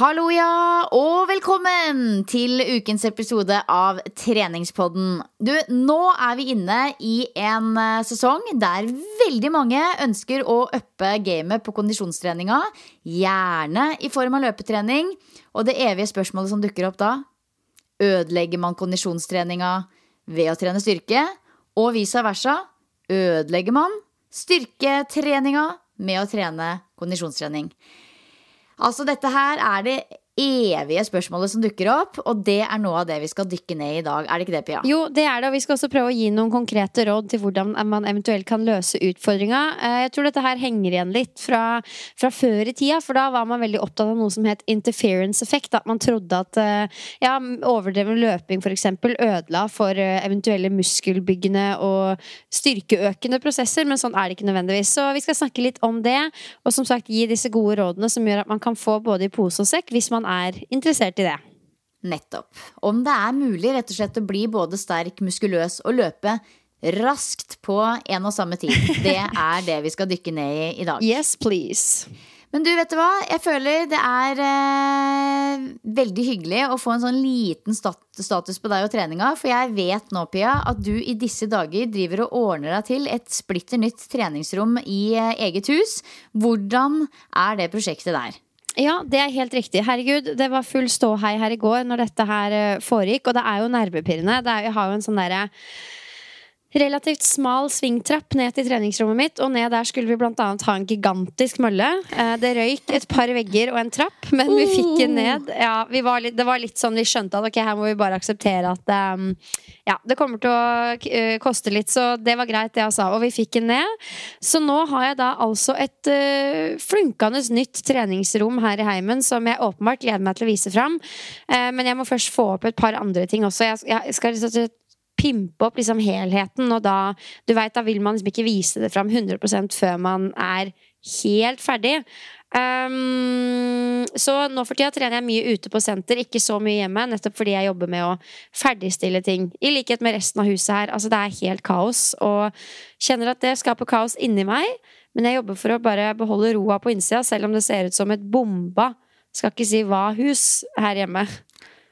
Hallo, ja, og velkommen til ukens episode av Treningspodden. Du, nå er vi inne i en eh, sesong der veldig mange ønsker å uppe gamet på kondisjonstreninga. Gjerne i form av løpetrening. Og det evige spørsmålet som dukker opp da Ødelegger man kondisjonstreninga ved å trene styrke? Og vice versa. Ødelegger man styrketreninga med å trene kondisjonstrening? Altså, dette her er det evige spørsmålet som dukker opp, og det er noe av det vi skal dykke ned i i dag. Er det ikke det, Pia? Jo, det er det, og vi skal også prøve å gi noen konkrete råd til hvordan man eventuelt kan løse utfordringa. Eh, jeg tror dette her henger igjen litt fra, fra før i tida, for da var man veldig opptatt av noe som het interference effect. At man trodde at eh, ja, overdreven løping f.eks. ødela for eh, eventuelle muskelbyggende og styrkeøkende prosesser, men sånn er det ikke nødvendigvis. Så vi skal snakke litt om det, og som sagt gi disse gode rådene som gjør at man kan få både i pose og sekk hvis man er interessert i det. Nettopp. Om det er mulig rett og slett å bli både sterk, muskuløs og løpe raskt på en og samme tid. Det er det vi skal dykke ned i i dag. Yes, please. Men du, vet du hva? Jeg føler det er eh, veldig hyggelig å få en sånn liten stat status på deg og treninga. For jeg vet nå, Pia, at du i disse dager driver og ordner deg til et splitter nytt treningsrom i eh, eget hus. Hvordan er det prosjektet der? Ja, det er helt riktig. Herregud, det var full ståhei her i går når dette her eh, foregikk. Og det er jo nervepirrende. Er, jeg har jo en sånn derre relativt smal svingtrapp ned til treningsrommet mitt, og ned der skulle vi annet ha en gigantisk mølle. Eh, det røyk et par vegger og en trapp, men vi fikk den ned. Ja, var litt, det var litt sånn vi skjønte at ok, her må vi bare akseptere at um, ja, det kommer til å uh, koste litt, så det var greit, det jeg sa. Og vi fikk den ned. Så nå har jeg da altså et uh, flunkende nytt treningsrom her i heimen som jeg åpenbart gleder meg til å vise fram. Uh, men jeg må først få opp et par andre ting også. Jeg, jeg skal liksom pimpe opp liksom helheten, og da Du veit, da vil man liksom ikke vise det fram 100% før man er helt ferdig. Um, så nå for tida trener jeg mye ute på senter, ikke så mye hjemme. Nettopp fordi jeg jobber med å ferdigstille ting. I likhet med resten av huset her. Altså, det er helt kaos. Og kjenner at det skaper kaos inni meg. Men jeg jobber for å bare beholde roa på innsida, selv om det ser ut som et bomba, skal ikke si hva-hus her hjemme.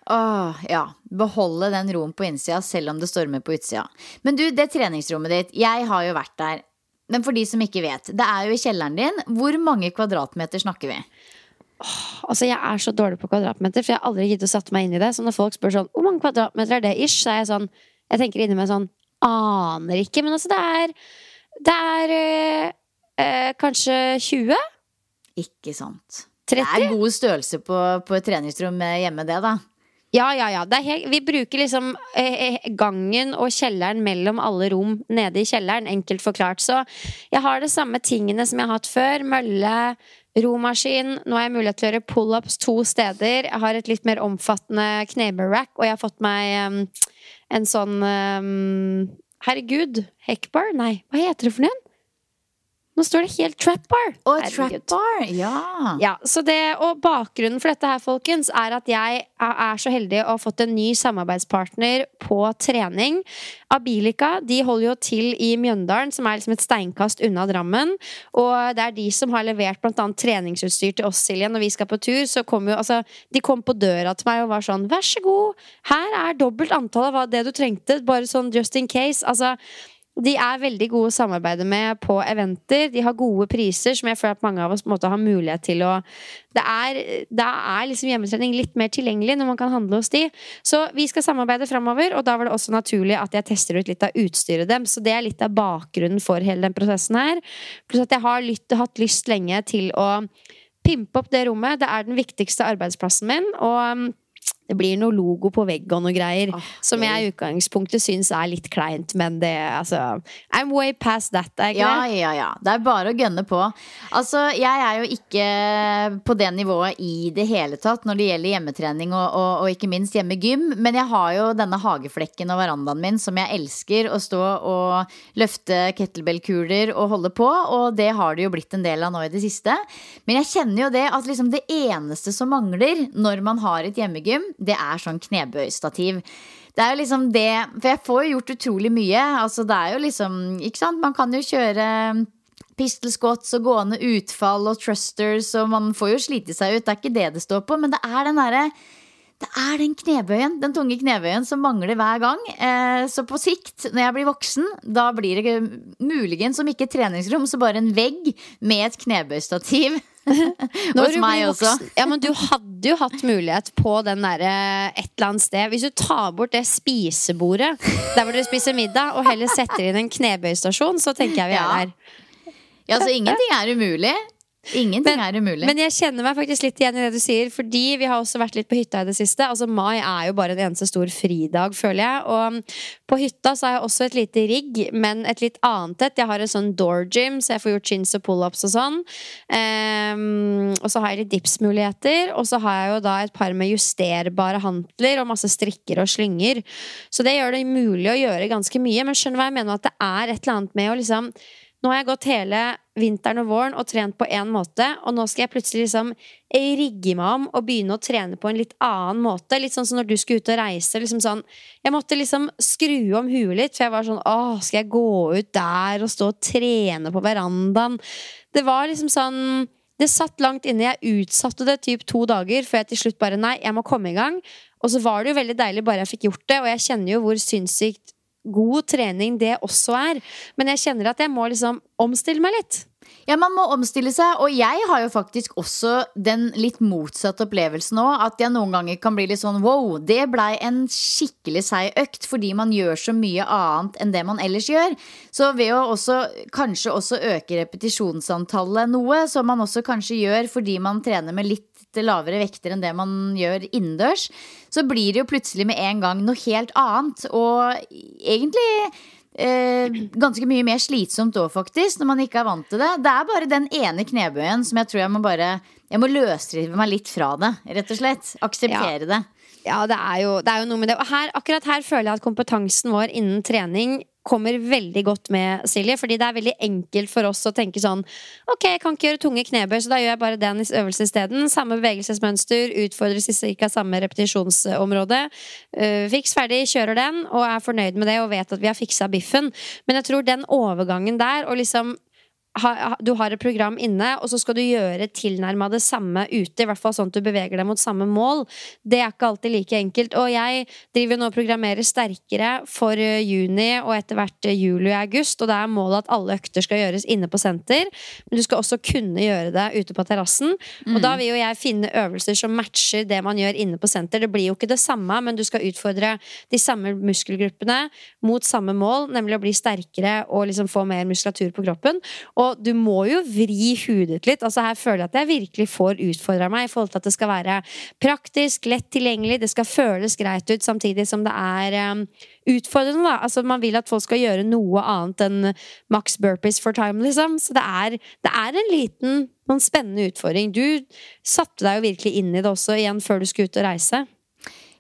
Åh, ja. Beholde den roen på innsida selv om det stormer på utsida. Men du, det treningsrommet ditt, jeg har jo vært der. Men for de som ikke vet, det er jo i kjelleren din. Hvor mange kvadratmeter snakker vi? Åh, altså Jeg er så dårlig på kvadratmeter, for jeg har aldri giddet å satt meg inn i det. Så når folk spør sånn hvor mange kvadratmeter er det ish, så er jeg sånn Jeg tenker inni meg sånn Aner ikke. Men altså, det er Det er øh, øh, kanskje 20? Ikke sant. 30? Det er god størrelse på, på et treningsrom hjemme, det, da. Ja, ja, ja. Helt, vi bruker liksom eh, eh, gangen og kjelleren mellom alle rom nede i kjelleren, enkelt forklart. Så jeg har de samme tingene som jeg har hatt før. Mølle, romaskin. Nå har jeg mulighet til å gjøre pullups to steder. Jeg har et litt mer omfattende knebøyrack, og jeg har fått meg um, en sånn um, Herregud, heckbar? Nei, hva heter det for noe? Nå står det helt trap bar. Og trap bar, ja. ja det, og bakgrunnen for dette her, folkens, er at jeg er så heldig å ha fått en ny samarbeidspartner på trening. Abilica de holder jo til i Mjøndalen, som er liksom et steinkast unna Drammen. Og det er de som har levert annet treningsutstyr til oss, Silje. Når vi skal på tur, så kom jo altså De kom på døra til meg og var sånn Vær så god, her er dobbelt antall av det du trengte, bare sånn just in case. Altså de er veldig gode å samarbeide med på eventer. De har gode priser, som jeg føler at mange av oss måte, har mulighet til å Det er, det er liksom hjemmetrening litt mer tilgjengelig når man kan handle hos de. Så vi skal samarbeide framover, og da var det også naturlig at jeg tester ut litt av utstyret dem. Så det er litt av bakgrunnen for hele den prosessen her. Pluss at jeg har lytt, hatt lyst lenge til å pimpe opp det rommet. Det er den viktigste arbeidsplassen min. og det blir noe logo på vegg og noe greier. Ah, som jeg i utgangspunktet syns er litt kleint, men det altså I'm way past that. Er ja, ja, ja. Det er bare å gønne på. Altså, jeg er jo ikke på det nivået i det hele tatt når det gjelder hjemmetrening og, og, og ikke minst hjemmegym, men jeg har jo denne hageflekken og verandaen min som jeg elsker å stå og løfte kettlebell-kuler og holde på, og det har det jo blitt en del av nå i det siste. Men jeg kjenner jo det at liksom det eneste som mangler når man har et hjemmegym, det er sånn knebøystativ. Det er jo liksom det For jeg får jo gjort utrolig mye. Altså det er jo liksom Ikke sant? Man kan jo kjøre pistol squats og gående utfall og trusters, og man får jo slite seg ut. Det er ikke det det står på, men det er den derre det er den knebøyen, den tunge knebøyen som mangler hver gang. Eh, så på sikt, når jeg blir voksen, da blir det muligens, om ikke et treningsrom, så bare en vegg med et knebøystativ. Hos meg også. Ja, men du hadde jo hatt mulighet på den derre et eller annet sted. Hvis du tar bort det spisebordet der hvor dere spiser middag, og heller setter inn en knebøystasjon, så tenker jeg vi er der. Ja, så ingenting er umulig. Ingenting men, er umulig. Men jeg kjenner meg faktisk litt igjen i det du sier, fordi vi har også vært litt på hytta i det siste. Altså Mai er jo bare en eneste stor fridag, føler jeg. Og på hytta så har jeg også et lite rigg, men et litt annet et. Jeg har en sånn door gym, så jeg får gjort chins og pullups og sånn. Um, og så har jeg litt dipsmuligheter, og så har jeg jo da et par med justerbare hantler og masse strikker og slynger. Så det gjør det mulig å gjøre ganske mye, men skjønner hva jeg mener, at det er et eller annet med å liksom nå har jeg gått hele vinteren og våren og trent på én måte, og nå skal jeg plutselig liksom rigge meg om og begynne å trene på en litt annen måte. Litt sånn som når du skulle ut og reise. Liksom sånn, jeg måtte liksom skru om huet litt, for jeg var sånn Åh, skal jeg gå ut der og stå og trene på verandaen? Det var liksom sånn det satt langt inne. Jeg utsatte det typ to dager før jeg til slutt bare Nei, jeg må komme i gang. Og så var det jo veldig deilig bare jeg fikk gjort det, og jeg kjenner jo hvor sinnssykt god trening det også er. Men jeg kjenner at jeg må liksom omstille meg litt. Ja, man må omstille seg, og jeg har jo faktisk også den litt motsatte opplevelsen nå. At jeg noen ganger kan bli litt sånn wow, det blei en skikkelig seig økt fordi man gjør så mye annet enn det man ellers gjør. Så ved å også kanskje også øke repetisjonsantallet noe, som man også kanskje gjør fordi man trener med litt lavere vekter enn det man gjør innendørs, så blir det jo plutselig med en gang noe helt annet. Og egentlig eh, ganske mye mer slitsomt òg, faktisk, når man ikke er vant til det. Det er bare den ene knebøyen som jeg tror jeg må bare Jeg må løsrive meg litt fra det, rett og slett. Akseptere ja. det. Ja, det er, jo, det er, jo, noe med det. Og her, akkurat her føler jeg at kompetansen vår innen trening kommer veldig godt med, Silje. Fordi det er veldig enkelt for oss å tenke sånn Ok, jeg kan ikke gjøre tunge knebøy, så da gjør jeg bare den øvelsen isteden. Samme bevegelsesmønster, utfordres i ca. samme repetisjonsområde. Uh, fiks ferdig, kjører den, og er fornøyd med det og vet at vi har fiksa biffen. Men jeg tror den overgangen der, og liksom ha, du har et program inne, og så skal du gjøre tilnærma det samme ute. I hvert fall sånn at du beveger deg mot samme mål. Det er ikke alltid like enkelt. Og jeg driver nå og programmerer sterkere for eh, juni og etter hvert eh, juli og august. Og det er målet at alle økter skal gjøres inne på senter. Men du skal også kunne gjøre det ute på terrassen. Mm. Og da vil jo jeg finne øvelser som matcher det man gjør inne på senter. Det blir jo ikke det samme, men du skal utfordre de samme muskelgruppene mot samme mål, nemlig å bli sterkere og liksom få mer muskulatur på kroppen. Og Og du må jo vri hudet litt. Altså Her føler jeg at jeg virkelig får utfordra meg i forhold til at det skal være praktisk, lett tilgjengelig, det skal føles greit ut, samtidig som det er um, utfordrende. da Altså Man vil at folk skal gjøre noe annet enn max burpees for time, liksom. Så det er, det er en liten, noen spennende utfordring. Du satte deg jo virkelig inn i det også igjen før du skulle ut og reise.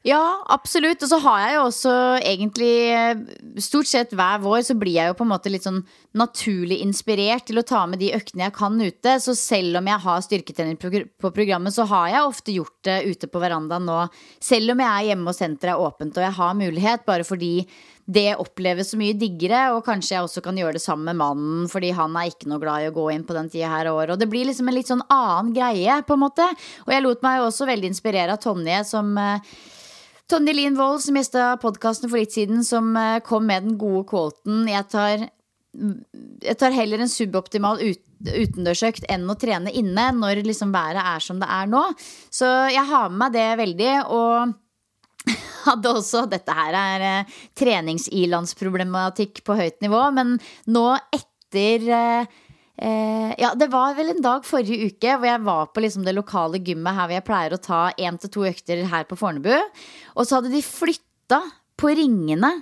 Ja, absolutt. Og så har jeg jo også egentlig eh, Stort sett hver vår så blir jeg jo på en måte litt sånn naturlig inspirert til å ta med de øktene jeg kan ute. Så selv om jeg har styrketrening på programmet, så har jeg ofte gjort det ute på verandaen nå. Selv om jeg er hjemme og senteret er åpent og jeg har mulighet, bare fordi det oppleves så mye diggere, og kanskje jeg også kan gjøre det sammen med mannen, fordi han er ikke noe glad i å gå inn på den tida her av året. Og det blir liksom en litt sånn annen greie, på en måte. Og jeg lot meg jo også veldig inspirere av Tonje, som eh, Tonje Lien Wold, som gjesta podkasten for litt siden, som eh, kom med den gode quoten Jeg tar, jeg tar heller en suboptimal ut, utendørsøkt enn å trene inne når liksom været er som det er nå. Så jeg har med meg det veldig. Og hadde også Dette her er eh, treningsilandsproblematikk på høyt nivå, men nå etter eh, Eh, ja, det var vel en dag forrige uke hvor jeg var på liksom det lokale gymmet her hvor jeg pleier å ta én til to økter her på Fornebu. Og så hadde de flytta på ringene.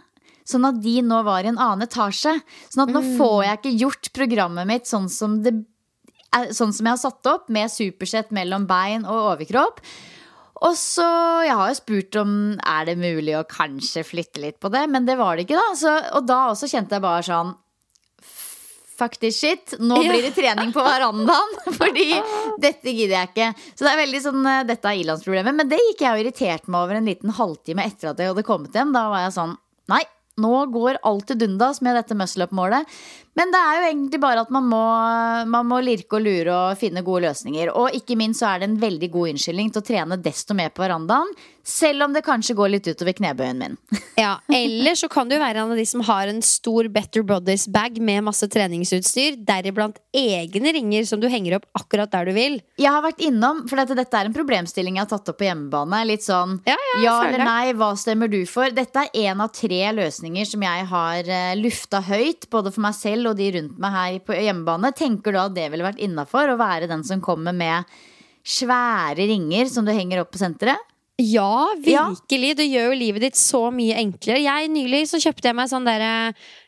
Sånn at de nå var i en annen etasje. Sånn at nå mm. får jeg ikke gjort programmet mitt sånn som, det, sånn som jeg har satt opp, med supersett mellom bein og overkropp. Og så, Jeg har jo spurt om er det mulig å kanskje flytte litt på det, men det var det ikke. da så, Og da også kjente jeg bare sånn fuck this shit. Nå blir det trening på verandaen. Fordi dette gidder jeg ikke. Så det er veldig sånn, eh, dette er ilandsproblemet. Men det gikk jeg og irriterte meg over en liten halvtime etter at jeg hadde kommet hjem. Da var jeg sånn Nei, nå går alt til dundas med dette muscle up-målet. Men det er jo egentlig bare at man må, man må, lirke og lure og finne gode løsninger. Og ikke minst så er det en veldig god unnskyldning til å trene desto mer på verandaen. Selv om det kanskje går litt utover knebøyen min. ja, Eller så kan du være en av de som har en stor Better Bodies-bag med masse treningsutstyr, deriblant egne ringer som du henger opp akkurat der du vil. Jeg har vært innom, for dette, dette er en problemstilling jeg har tatt opp på hjemmebane. Litt sånn ja, ja, ja eller nei, hva stemmer du for? Dette er en av tre løsninger som jeg har uh, lufta høyt, både for meg selv og de rundt meg her på hjemmebane, tenker du at det ville vært innafor å være den som kommer med svære ringer som du henger opp på senteret? Ja, virkelig. Ja. Det gjør jo livet ditt så mye enklere. Jeg Nylig så kjøpte jeg meg sånn derre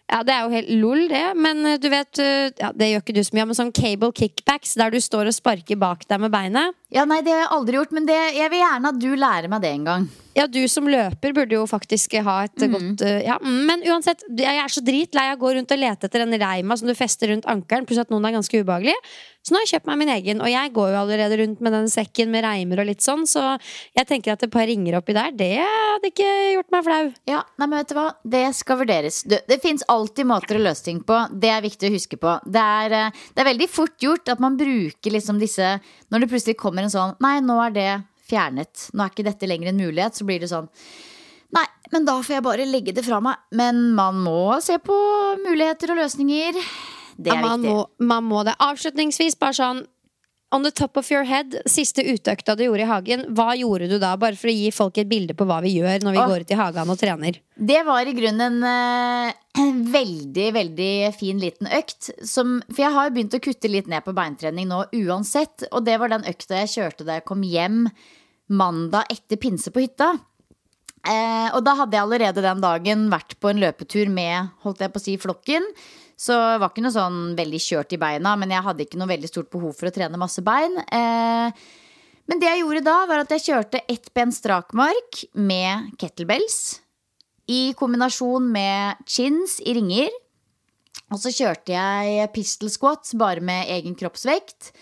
ja, det er jo helt lol, det. Men eh, du vet eh, ja, Det gjør ikke du så mye av, men sånn cable kickbacks der du står og sparker bak deg med beinet. Ja, nei, det har jeg aldri gjort, men det, jeg vil gjerne at du lærer meg det en gang. Ja, du som løper burde jo faktisk ha et mm. godt uh, ja. Men uansett, jeg er så dritlei av å gå rundt og lete etter en reima som du fester rundt ankelen, pluss at noen er ganske ubehagelige. Så nå har jeg kjøpt meg min egen, og jeg går jo allerede rundt med den sekken med reimer og litt sånn, så jeg tenker at et par ringer oppi der, det hadde ikke gjort meg flau. Ja, nei, men vet du hva, det skal vurderes. Det, det fins alltid måter å løse ting på. Det er viktig å huske på. Det er, eh, det er veldig fort gjort at man bruker liksom disse Når det plutselig kommer en sånn Nei, nå er det fjernet. Nå er ikke dette lenger en mulighet. Så blir det sånn Nei, men da får jeg bare legge det fra meg. Men man må se på muligheter og løsninger. Det er ja, man viktig. Må, man må det. Avslutningsvis, bare sånn On the top of your head, siste uteøkta du gjorde i hagen, hva gjorde du da? Bare for å gi folk et bilde på hva vi gjør når vi Åh. går ut i hagen og trener. Det var i grunnen en uh, veldig, veldig fin liten økt. Som, for jeg har jo begynt å kutte litt ned på beintrening nå uansett. Og det var den økta jeg kjørte da jeg kom hjem mandag etter pinse på hytta. Eh, og da hadde jeg allerede den dagen vært på en løpetur med holdt jeg på å si, flokken. Så det var ikke noe sånn veldig kjørt i beina, men jeg hadde ikke noe veldig stort behov for å trene masse bein. Eh, men det jeg gjorde da, var at jeg kjørte ett ben strakmark med kettlebells. I kombinasjon med chins i ringer. Og så kjørte jeg pistol squats bare med egen kroppsvekt.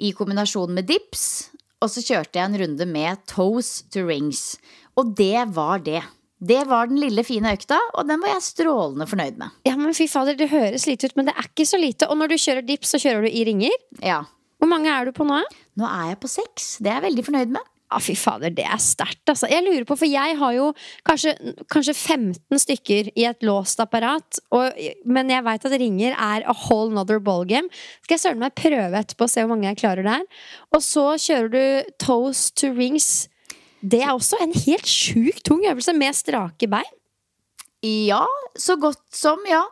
I kombinasjon med dips. Og så kjørte jeg en runde med toes to rings. Og det var det. Det var den lille, fine økta, og den var jeg strålende fornøyd med. Ja, men fy fader, Det høres lite ut, men det er ikke så lite. Og når du kjører dips, så kjører du i ringer? Ja. Hvor mange er du på nå? Nå er jeg på seks. Det er jeg veldig fornøyd med. Ja, fy fader, det er sterkt, altså. Jeg lurer på, for jeg har jo kanskje, kanskje 15 stykker i et låst apparat, og, men jeg veit at ringer er a whole nother ballgame. Skal jeg søren meg prøve etterpå og se hvor mange jeg klarer der. Og så kjører du toes to rings. Det er også en helt sjukt tung øvelse med strake bein. Ja, så godt som, ja.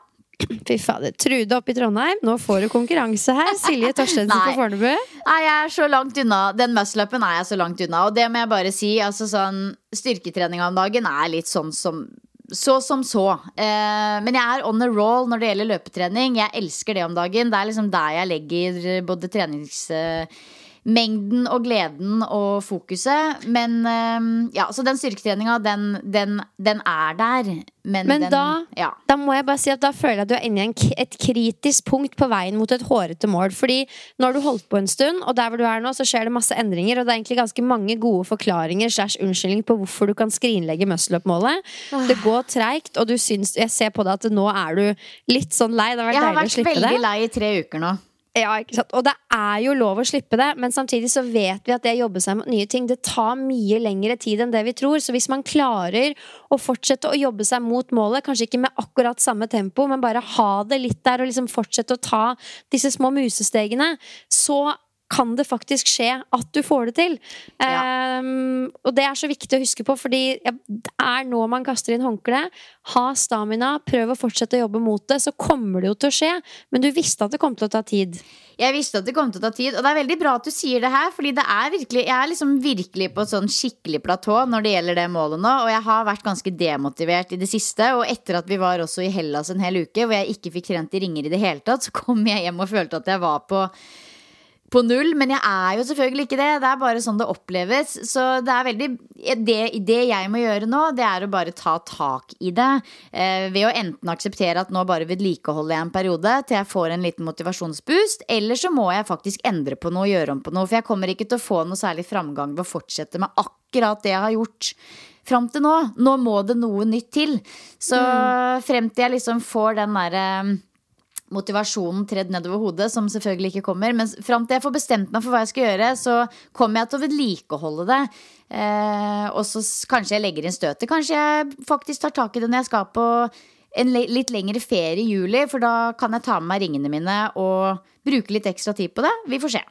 Fy fader. Trude oppe i Trondheim, nå får du konkurranse her. Silje Torstensen på Fornebu. Nei, jeg er så langt unna. Den muscle-upen er jeg så langt unna. Og det må jeg bare si. Altså sånn Styrketrening om dagen er litt sånn som så som så. Eh, men jeg er on a roll når det gjelder løpetrening. Jeg elsker det om dagen. Det er liksom der jeg legger både treningsmengden og gleden og fokuset. Men eh, ja, så den styrketreninga, den, den, den er der. Men, Men den, da- ja. Da må jeg bare si at da føler jeg at du er inne i en, et kritisk punkt på veien mot et hårete mål. Fordi nå har du holdt på en stund, og der hvor du er nå, så skjer det masse endringer. Og det er egentlig ganske mange gode forklaringer slash unnskyldning på hvorfor du kan skrinlegge muscle up-målet. Det går treigt, og du syns, jeg ser på deg at nå er du litt sånn lei. Det har vært Jeg deilig å slippe det. Jeg har vært veldig lei i tre uker nå. Ja, ikke sant? Og det er jo lov å slippe det, men samtidig så vet vi at det å jobbe seg mot nye ting, det tar mye lengre tid enn det vi tror. Så hvis man klarer å fortsette å jobbe seg mot målet, kanskje ikke med akkurat samme tempo, men bare ha det litt der og liksom fortsette å ta disse små musestegene, så kan det faktisk skje at du får det til. Ehm, og det er så viktig å huske på, fordi ja, det er nå man kaster inn håndkleet. Ha stamina, prøv å fortsette å jobbe mot det, så kommer det jo til å skje. Men du visste at det kom til å ta tid. Jeg visste at det kom til å ta tid, og det er veldig bra at du sier det her. Fordi det er virkelig, jeg er liksom virkelig på et sånn skikkelig platå når det gjelder det målet nå. Og jeg har vært ganske demotivert i det siste. Og etter at vi var også i Hellas en hel uke, hvor jeg ikke fikk trent i ringer i det hele tatt, så kom jeg hjem og følte at jeg var på på null, men jeg er jo selvfølgelig ikke det. Det er bare sånn det oppleves. Så det er veldig Det, det jeg må gjøre nå, det er å bare ta tak i det. Eh, ved å enten akseptere at nå bare vedlikeholder jeg en periode til jeg får en liten motivasjonsboost, eller så må jeg faktisk endre på noe og gjøre om på noe. For jeg kommer ikke til å få noe særlig framgang ved å fortsette med akkurat det jeg har gjort. Fram til nå. Nå må det noe nytt til. Så frem til jeg liksom får den derre motivasjonen tredd nedover hodet, som selvfølgelig ikke kommer. Men fram til jeg får bestemt meg for hva jeg skal gjøre, så kommer jeg til å vedlikeholde det. Eh, og så kanskje jeg legger inn støtet. Kanskje jeg faktisk tar tak i det når jeg skal på en litt lengre ferie i juli, for da kan jeg ta med meg ringene mine og bruke litt ekstra tid på det. Vi får se.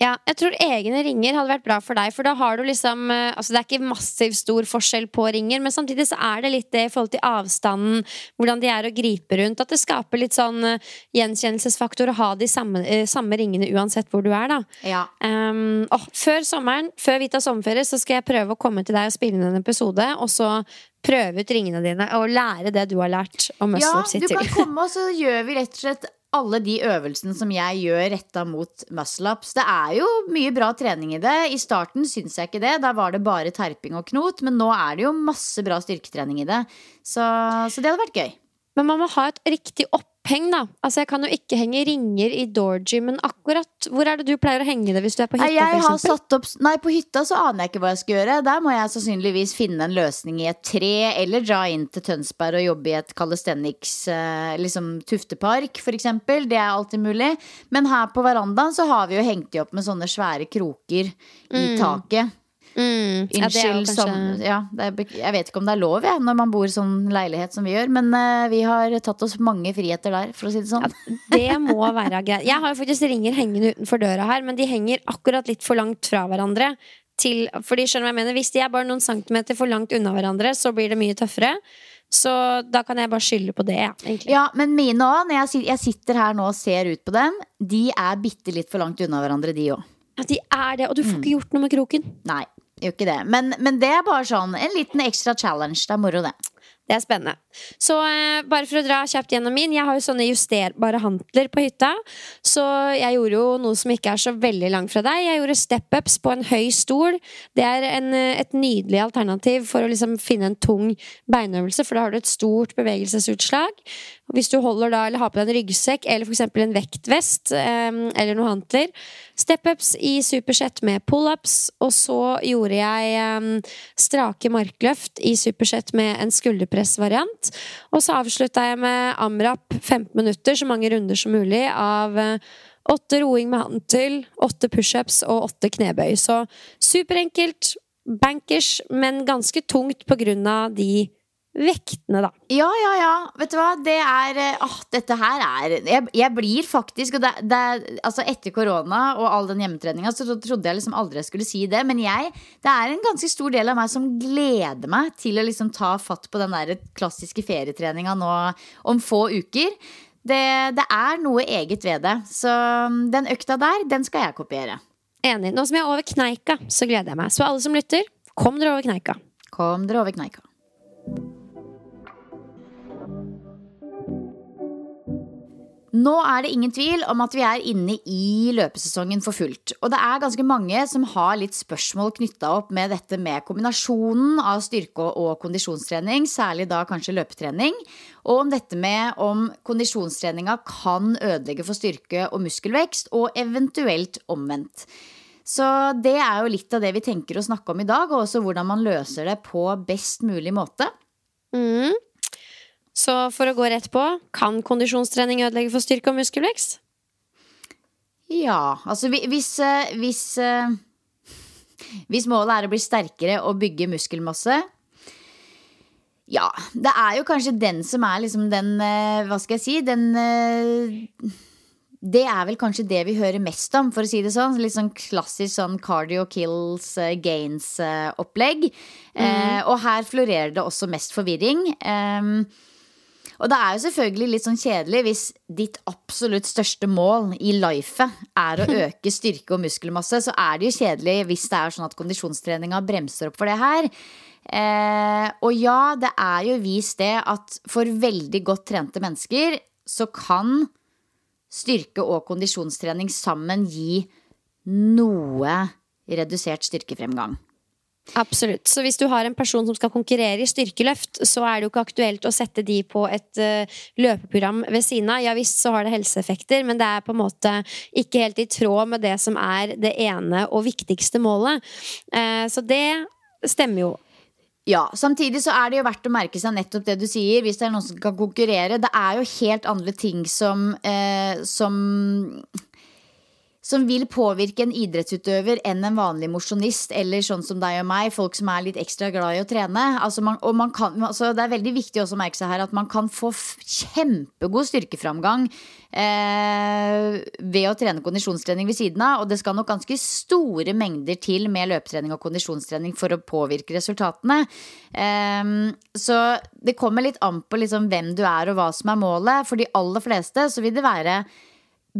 Ja, jeg tror egne ringer hadde vært bra for deg, for da har du liksom eh, Altså, det er ikke massiv stor forskjell på ringer, men samtidig så er det litt det i forhold til avstanden, hvordan de er å gripe rundt, at det skaper litt sånn eh, gjenkjennelsesfaktor å ha de samme, eh, samme ringene uansett hvor du er, da. Ja. Um, og før sommeren, før vi tar sommerferie, så skal jeg prøve å komme til deg og spille inn en episode, og så prøve ut ringene dine og lære det du har lært om muscle Ja, du kan komme, og så gjør vi rett og slett alle de øvelsene som jeg gjør retta mot muscle-ups. Det er jo mye bra trening i det. I starten syns jeg ikke det. Da var det bare terping og knot. Men nå er det jo masse bra styrketrening i det. Så, så det hadde vært gøy. Men man må ha et riktig oppheng, da. Altså, jeg kan jo ikke henge ringer i doorgymen akkurat. Hvor er det du pleier å henge det hvis du er på hytta, jeg har satt opp, nei, på hytta så aner jeg ikke hva jeg skal gjøre. Der må jeg sannsynligvis finne en løsning i et tre, eller dra inn til Tønsberg og jobbe i et calisthenics, eh, liksom Tuftepark for eksempel. Det er alltid mulig. Men her på verandaen så har vi jo hengt de opp med sånne svære kroker i taket. Mm, ja, Unnskyld, ja, som ja, det er, jeg vet ikke om det er lov jeg, når man bor i sånn leilighet som vi gjør. Men uh, vi har tatt oss mange friheter der, for å si det sånn. Det må være greit. Jeg har jo faktisk ringer hengende utenfor døra her, men de henger akkurat litt for langt fra hverandre. Til, fordi skjønner jeg mener Hvis de er bare noen centimeter for langt unna hverandre, så blir det mye tøffere. Så da kan jeg bare skylde på det, ja, egentlig. Ja, men mine òg. Jeg, sitter her nå og ser ut på dem, de er bitte litt for langt unna hverandre, de òg. Ja, de er det, og du får ikke gjort noe med kroken. Nei, gjør ikke det. Men, men det er bare sånn en liten ekstra challenge. Det er moro, det. Det er spennende. Så eh, bare for å dra kjapt gjennom min. Jeg har jo sånne justerbare hantler på hytta. Så jeg gjorde jo noe som ikke er så veldig langt fra deg. Jeg gjorde step-ups på en høy stol. Det er en, eh, et nydelig alternativ for å liksom finne en tung beinøvelse, for da har du et stort bevegelsesutslag. Hvis du holder da, eller har på deg en ryggsekk eller eksempel en vektvest eh, eller noen hantler. Step-ups i supersett med pull-ups, og så gjorde jeg strake markløft i supersett med en skulderpressvariant. Og så avslutta jeg med amrap 15 minutter, så mange runder som mulig, av eh, åtte roing med hantel, åtte pushups og åtte knebøy. Så superenkelt, bankers, men ganske tungt på grunn av de vektene, da. Ja, ja, ja. Vet du hva? Det er eh, Åh, dette her er Jeg, jeg blir faktisk det, det, Altså Etter korona og all den hjemmetreninga så trodde jeg liksom aldri jeg skulle si det. Men jeg, det er en ganske stor del av meg som gleder meg til å liksom ta fatt på den der klassiske ferietreninga nå om få uker. Det, det er noe eget ved det. Så mm, den økta der, den skal jeg kopiere. Enig. Nå som jeg er over kneika, så gleder jeg meg. Så alle som lytter, kom dere over kneika. Kom dere over kneika. Nå er det ingen tvil om at vi er inne i løpesesongen for fullt. Og det er ganske mange som har litt spørsmål knytta opp med dette med kombinasjonen av styrke- og kondisjonstrening, særlig da kanskje løpetrening. Og om dette med om kondisjonstreninga kan ødelegge for styrke og muskelvekst, og eventuelt omvendt. Så det er jo litt av det vi tenker å snakke om i dag, og også hvordan man løser det på best mulig måte. Mm. Så for å gå rett på, kan kondisjonstrening ødelegge for styrke og muskelvekst? Ja, altså hvis, eh, hvis, eh, hvis målet er å bli sterkere og bygge muskelmasse Ja, det er jo kanskje den som er liksom den eh, Hva skal jeg si? Den det er vel kanskje det vi hører mest om, for å si det sånn. Litt sånn klassisk sånn cardio kills gains-opplegg. Mm. Eh, og her florerer det også mest forvirring. Eh, og det er jo selvfølgelig litt sånn kjedelig hvis ditt absolutt største mål i lifet er å øke styrke og muskelmasse, så er det jo kjedelig hvis det er sånn at kondisjonstreninga bremser opp for det her. Eh, og ja, det er jo vist det at for veldig godt trente mennesker så kan styrke og kondisjonstrening sammen gi noe redusert styrkefremgang. Absolutt. Så hvis du har en person som skal konkurrere i styrkeløft, så er det jo ikke aktuelt å sette de på et uh, løpeprogram ved siden av. Ja visst så har det helseeffekter, men det er på en måte ikke helt i tråd med det som er det ene og viktigste målet. Uh, så det stemmer jo. Ja, Samtidig så er det jo verdt å merke seg nettopp det du sier. Hvis det er noen som kan konkurrere. Det er jo helt andre ting som, uh, som som vil påvirke en idrettsutøver enn en vanlig mosjonist, eller sånn som deg og meg, folk som er litt ekstra glad i å trene. Altså man, og man kan, altså det er veldig viktig å merke seg her at man kan få kjempegod styrkeframgang eh, ved å trene kondisjonstrening ved siden av, og det skal nok ganske store mengder til med løpetrening og kondisjonstrening for å påvirke resultatene. Eh, så det kommer litt an på liksom hvem du er og hva som er målet. For de aller fleste så vil det være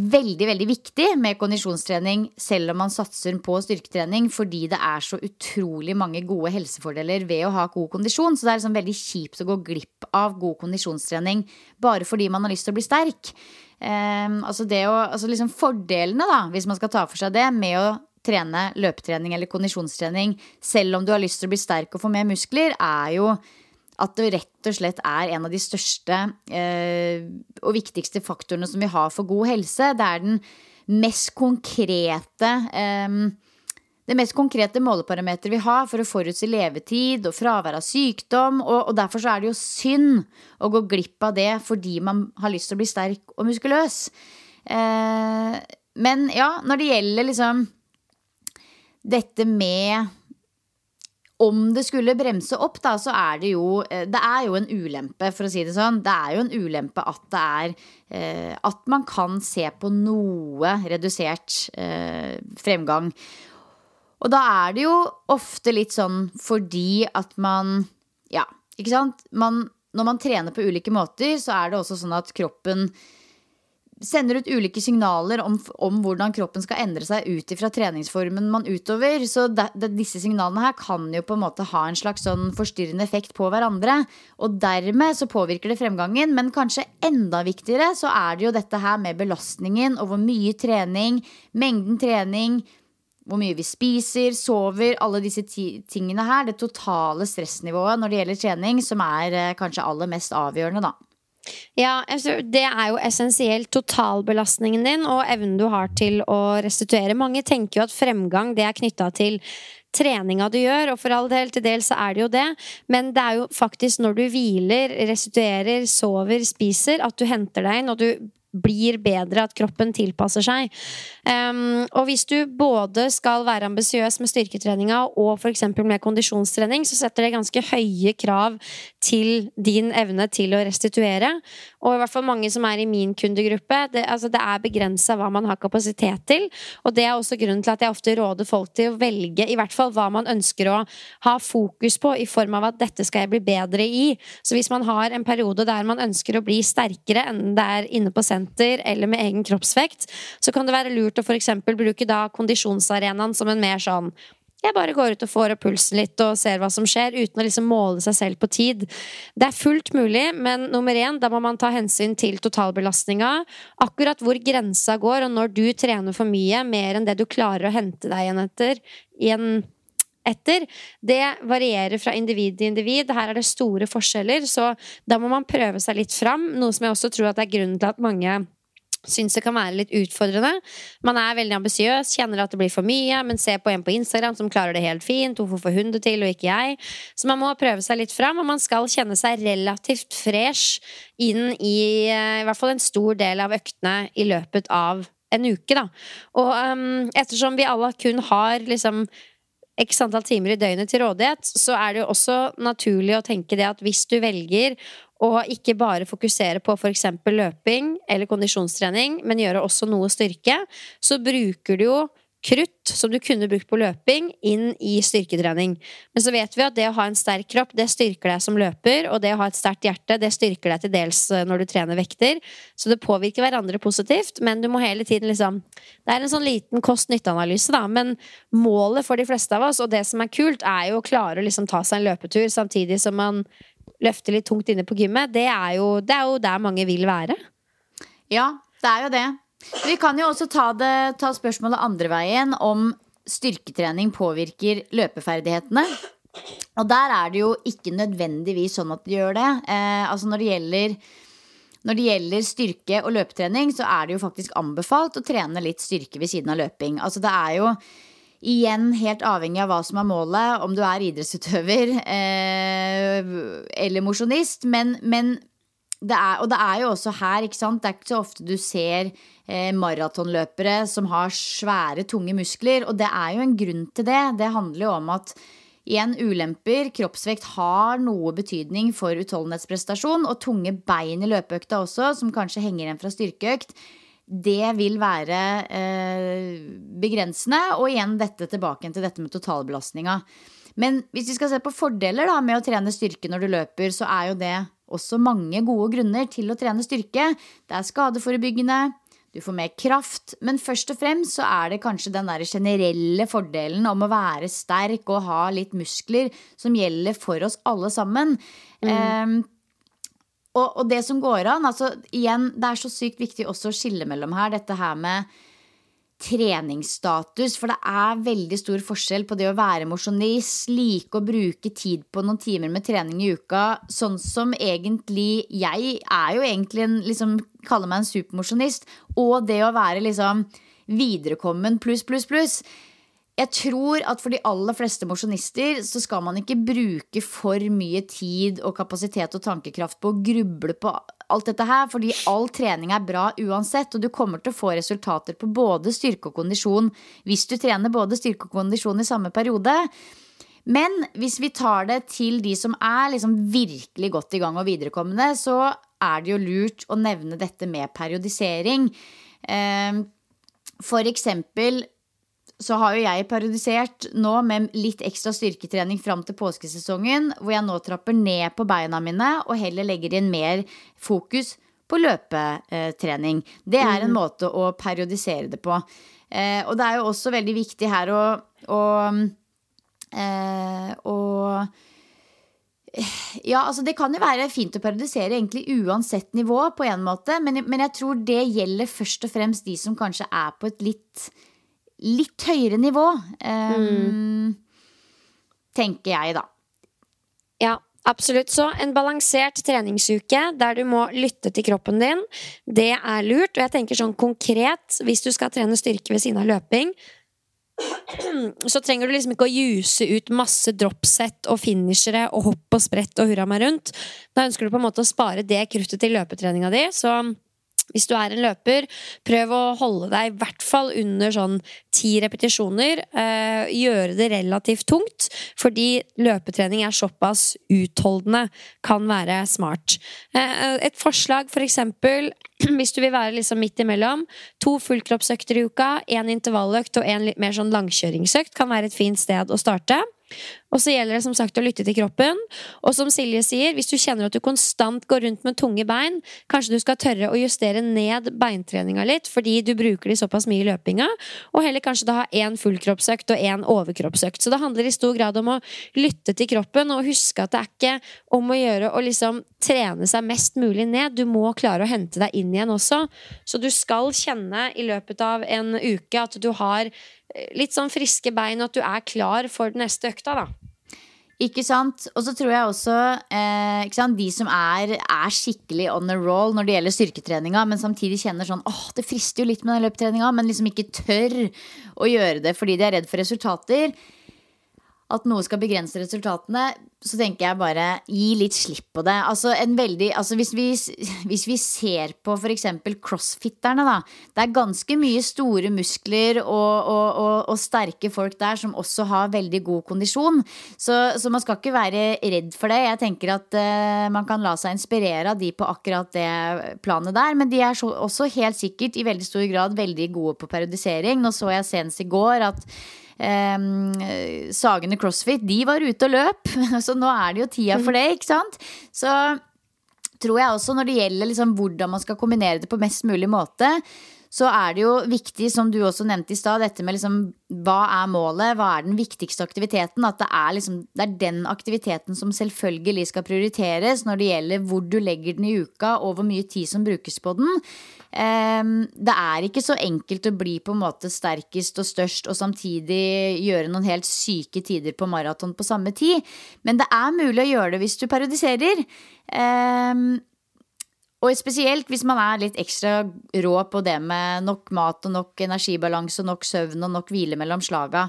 veldig veldig viktig med kondisjonstrening selv om man satser på styrketrening, fordi det er så utrolig mange gode helsefordeler ved å ha god kondisjon. Så det er liksom veldig kjipt å gå glipp av god kondisjonstrening bare fordi man har lyst til å bli sterk. Um, altså å, altså liksom Fordelene, da, hvis man skal ta for seg det, med å trene løpetrening eller kondisjonstrening selv om du har lyst til å bli sterk og få mer muskler, er jo at det rett og slett er en av de største eh, og viktigste faktorene som vi har for god helse. Det er den mest konkrete eh, det mest konkrete måleparameteret vi har for å forutsi levetid og fravær av sykdom. Og, og, derfor så er det jo synd å gå glipp av det fordi man har lyst til å bli sterk og muskuløs. Eh, men ja, når det gjelder liksom dette med om det skulle bremse opp, da, så er det jo eh, Det er jo en ulempe, for å si det sånn. Det er jo en ulempe at det er eh, At man kan se på noe redusert eh, fremgang. Og da er det jo ofte litt sånn fordi at man Ja, ikke sant? Man, når man trener på ulike måter, så er det også sånn at kroppen sender ut ulike signaler om, om, hvordan kroppen skal endre seg ut ifra treningsformen man utover. Så de, de, disse signalene her kan jo på en måte ha en slags sånn forstyrrende effekt på hverandre. Og dermed så påvirker det fremgangen, men kanskje enda viktigere så er det jo dette her med belastningen og hvor mye trening, mengden trening, hvor mye vi spiser, sover, alle disse tingene her. Det totale stressnivået når det gjelder trening, som er eh, kanskje aller mest avgjørende, da. Ja, det er jo essensielt totalbelastningen din og evnen du har til å restituere. Mange tenker jo at fremgang det er knytta til treninga du gjør, og for all del, til dels så er det jo det, men det er jo faktisk når du hviler, restituerer, sover, spiser, at du henter deg inn, og du blir bedre, at kroppen tilpasser seg. Um, og hvis du både skal være ambisiøs med styrketreninga og f.eks. med kondisjonstrening, så setter det ganske høye krav til din evne til å restituere. Og i hvert fall mange som er i min kundegruppe, det, altså det er begrensa hva man har kapasitet til. Og det er også grunnen til at jeg ofte råder folk til å velge i hvert fall hva man ønsker å ha fokus på, i form av at dette skal jeg bli bedre i. Så hvis man har en periode der man ønsker å bli sterkere enn det er inne på senter eller med egen kroppsvekt, så kan det være lurt å f.eks. bruke da kondisjonsarenaen som en mer sånn jeg bare går ut og får opp pulsen litt og ser hva som skjer, uten å liksom måle seg selv på tid. Det er fullt mulig, men nummer én, da må man ta hensyn til totalbelastninga. Akkurat hvor grensa går, og når du trener for mye, mer enn det du klarer å hente deg igjen etter, igjen etter, det varierer fra individ til individ. Her er det store forskjeller, så da må man prøve seg litt fram. Noe som jeg også tror at er grunnen til at mange syns det kan være litt utfordrende. Man er veldig ambisiøs, kjenner at det blir for mye, men ser på en på Instagram som klarer det helt fint. Hvorfor får hun det til, og ikke jeg? Så man må prøve seg litt fram, og man skal kjenne seg relativt fresh inn i eh, i hvert fall en stor del av øktene i løpet av en uke, da. Og um, ettersom vi alle kun har liksom x antall timer i døgnet til rådighet, så er det jo også naturlig å tenke det at hvis du velger og ikke bare fokusere på f.eks. løping eller kondisjonstrening, men gjøre også noe styrke, så bruker du jo krutt som du kunne brukt på løping, inn i styrketrening. Men så vet vi at det å ha en sterk kropp, det styrker deg som løper, og det å ha et sterkt hjerte, det styrker deg til dels eh, når du trener vekter. Så det påvirker hverandre positivt, men du må hele tiden liksom Det er en sånn liten kost-nytte-analyse, da, men målet for de fleste av oss, og det som er kult, er jo å klare å liksom ta seg en løpetur samtidig som man løfte litt tungt inne på gymmet, det er, jo, det er jo der mange vil være. Ja, det er jo det. Vi kan jo også ta, det, ta spørsmålet andre veien, om styrketrening påvirker løpeferdighetene. Og der er det jo ikke nødvendigvis sånn at det gjør det. Eh, altså når det gjelder når det gjelder styrke og løpetrening, så er det jo faktisk anbefalt å trene litt styrke ved siden av løping. Altså det er jo Igjen helt avhengig av hva som er målet, om du er idrettsutøver eh, eller mosjonist. Men, men det er, og det er jo også her, ikke sant. Det er ikke så ofte du ser eh, maratonløpere som har svære, tunge muskler. Og det er jo en grunn til det. Det handler jo om at igjen ulemper. Kroppsvekt har noe betydning for utholdenhetsprestasjon. Og tunge bein i løpeøkta også, som kanskje henger igjen fra styrkeøkt det vil være eh, begrensende. Og igjen dette tilbake til dette med totalbelastninga. Men hvis vi skal se på fordeler da, med å trene styrke når du løper, så er jo det også mange gode grunner til å trene styrke. Det er skadeforebyggende, du får mer kraft, men først og fremst så er det kanskje den der generelle fordelen om å være sterk og ha litt muskler som gjelder for oss alle sammen. Mm. Um, og, og, det som går an altså igjen, Det er så sykt viktig også å skille mellom her. Dette her med treningsstatus. For det er veldig stor forskjell på det å være mosjonist, like å bruke tid på noen timer med trening i uka. Sånn som egentlig Jeg er jo egentlig en liksom, Kaller meg en supermosjonist. Og det å være liksom viderekommen pluss, pluss, pluss jeg tror at for de aller fleste mosjonister så skal man ikke bruke for mye tid og kapasitet og tankekraft på å gruble på alt dette her, fordi all trening er bra uansett, og du kommer til å få resultater på både styrke og kondisjon hvis du trener både styrke og kondisjon i samme periode. Men hvis vi tar det til de som er liksom virkelig godt i gang og viderekommende, så er det jo lurt å nevne dette med periodisering. Ehm, for eksempel så har jo jeg periodisert nå med litt ekstra styrketrening fram til påskesesongen, hvor jeg nå trapper ned på beina mine og heller legger inn mer fokus på løpetrening. Det er en mm. måte å periodisere det på. Eh, og det er jo også veldig viktig her å, å, eh, å ja, altså Det kan jo være fint å periodisere egentlig uansett nivå, på en måte, men, men jeg tror det gjelder først og fremst de som kanskje er på et litt litt høyere nivå. Um, mm. Tenker jeg, da. Ja, absolutt. Så en balansert treningsuke der du må lytte til kroppen din, det er lurt. Og jeg tenker sånn konkret, hvis du skal trene styrke ved siden av løping, så trenger du liksom ikke å juse ut masse dropset og finishere og hopp og sprett og hurra meg rundt. Da ønsker du på en måte å spare det kruttet til løpetreninga di. Så Hvis du er en løper, prøv å holde deg i hvert fall under sånn ti repetisjoner. Eh, gjøre det relativt tungt, fordi løpetrening er såpass utholdende. Kan være smart. Eh, et forslag, for eksempel, hvis du vil være liksom midt imellom. To fullkroppsøkter i uka, én intervalløkt og en litt mer sånn langkjøringsøkt kan være et fint sted å starte. Og så gjelder det som sagt å lytte til kroppen. Og som Silje sier, hvis du kjenner at du konstant går rundt med tunge bein, kanskje du skal tørre å justere ned beintreninga litt, fordi du bruker de såpass mye i løpinga. Og heller kanskje da ha én fullkroppsøkt og én overkroppsøkt. Så det handler i stor grad om å lytte til kroppen og huske at det er ikke om å gjøre å liksom trene seg mest mulig ned. Du må klare å hente deg inn igjen også. Så du skal kjenne i løpet av en uke at du har litt sånn friske bein, og at du er klar for den neste økta, da. Ikke sant? Og så tror jeg også eh, de som er, er, skikkelig on the roll når det gjelder styrketreninga, men samtidig kjenner sånn åh, det frister jo litt med den løptreninga, men liksom ikke tør å gjøre det fordi de er redd for resultater at noe skal begrense resultatene, så tenker jeg bare gi litt slipp på det. Altså, veldig, altså hvis, vi, hvis, vi, ser på f.eks. crossfitterne, da. Det er ganske mye store muskler og, og, og, og, sterke folk der som også har veldig god kondisjon. Så, så man skal ikke være redd for det. Jeg tenker at uh, man kan la seg inspirere av de på akkurat det planet der. Men de er så, også helt sikkert i veldig stor grad veldig gode på periodisering. Nå så jeg senest i går at eh, Sagene CrossFit, de var ute og løp. Så nå er det jo tida for det, ikke sant? Så tror jeg også når det gjelder liksom hvordan man skal kombinere det på mest mulig måte, så er det jo viktig, som du også nevnte i stad, dette med liksom hva er målet, hva er den viktigste aktiviteten? At det er, liksom, det er den aktiviteten som selvfølgelig skal prioriteres når det gjelder hvor du legger den i uka, og hvor mye tid som brukes på den. Ehm, det er ikke så enkelt å bli på en måte sterkest og størst og samtidig gjøre noen helt syke tider på maraton på samme tid. Men det er mulig å gjøre det hvis du parodiserer. Og spesielt hvis man er litt ekstra rå på det med nok mat og nok energibalanse og nok søvn og nok hvile mellom slaga.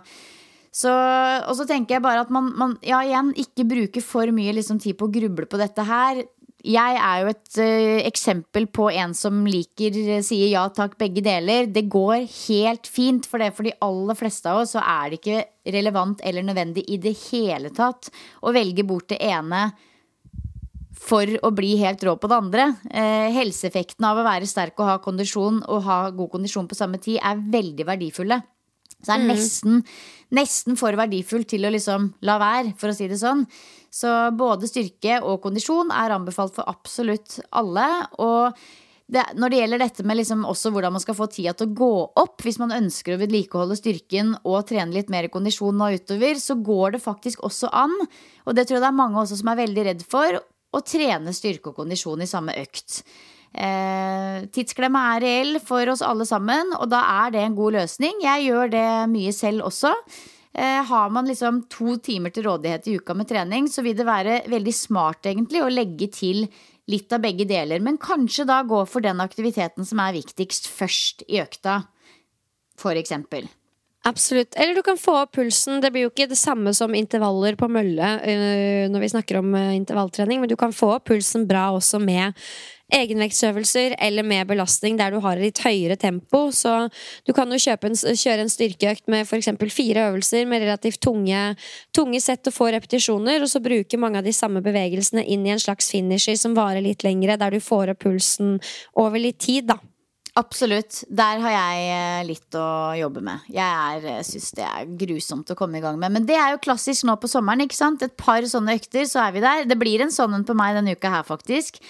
Så, og så tenker jeg bare at man, man ja, igjen, ikke bruker for mye liksom, tid på å gruble på dette her. Jeg er jo et uh, eksempel på en som liker, sier ja takk, begge deler. Det går helt fint, for det for de aller fleste av oss så er det ikke relevant eller nødvendig i det hele tatt å velge bort det ene for å bli helt rå på det andre. Eh, helseeffekten av å være sterk og ha kondisjon og ha god kondisjon på samme tid er veldig verdifulle. Så det er mm. nesten, nesten for verdifullt til å liksom la være, for å si det sånn. Så både styrke og kondisjon er anbefalt for absolutt alle. Og det, når det gjelder dette med liksom også hvordan man skal få tida til å gå opp, hvis man ønsker å vedlikeholde styrken og trene litt mer kondisjon nå utover, så går det faktisk også an. Og det tror jeg det er mange også som er veldig redd for og trene styrke og kondisjon i samme økt. Eh, tidsklemma er reell for oss alle sammen, og da er det en god løsning. Jeg gjør det mye selv også. Eh, har man liksom to timer til rådighet i uka med trening, så vil det være veldig smart egentlig å legge til litt av begge deler. Men kanskje da gå for den aktiviteten som er viktigst først i økta, for eksempel. Absolutt. Eller du kan få opp pulsen. Det blir jo ikke det samme som intervaller på mølle uh, når vi snakker om uh, intervalltrening, men du kan få opp pulsen bra også med egenvektsøvelser eller med belastning der du har litt høyere tempo. Så du kan jo en, kjøre en styrkeøkt med f.eks. fire øvelser med relativt tunge, tunge sett og få repetisjoner, og så bruke mange av de samme bevegelsene inn i en slags finisher som varer litt lengre, der du får opp pulsen over litt tid, da. Absolutt. Der har jeg eh, litt å jobbe med. Jeg eh, syns det er grusomt å komme i gang med. Men det er jo klassisk nå på sommeren. ikke sant? Et par sånne økter, så er vi der. Det blir en sånn en på meg denne uka her, faktisk.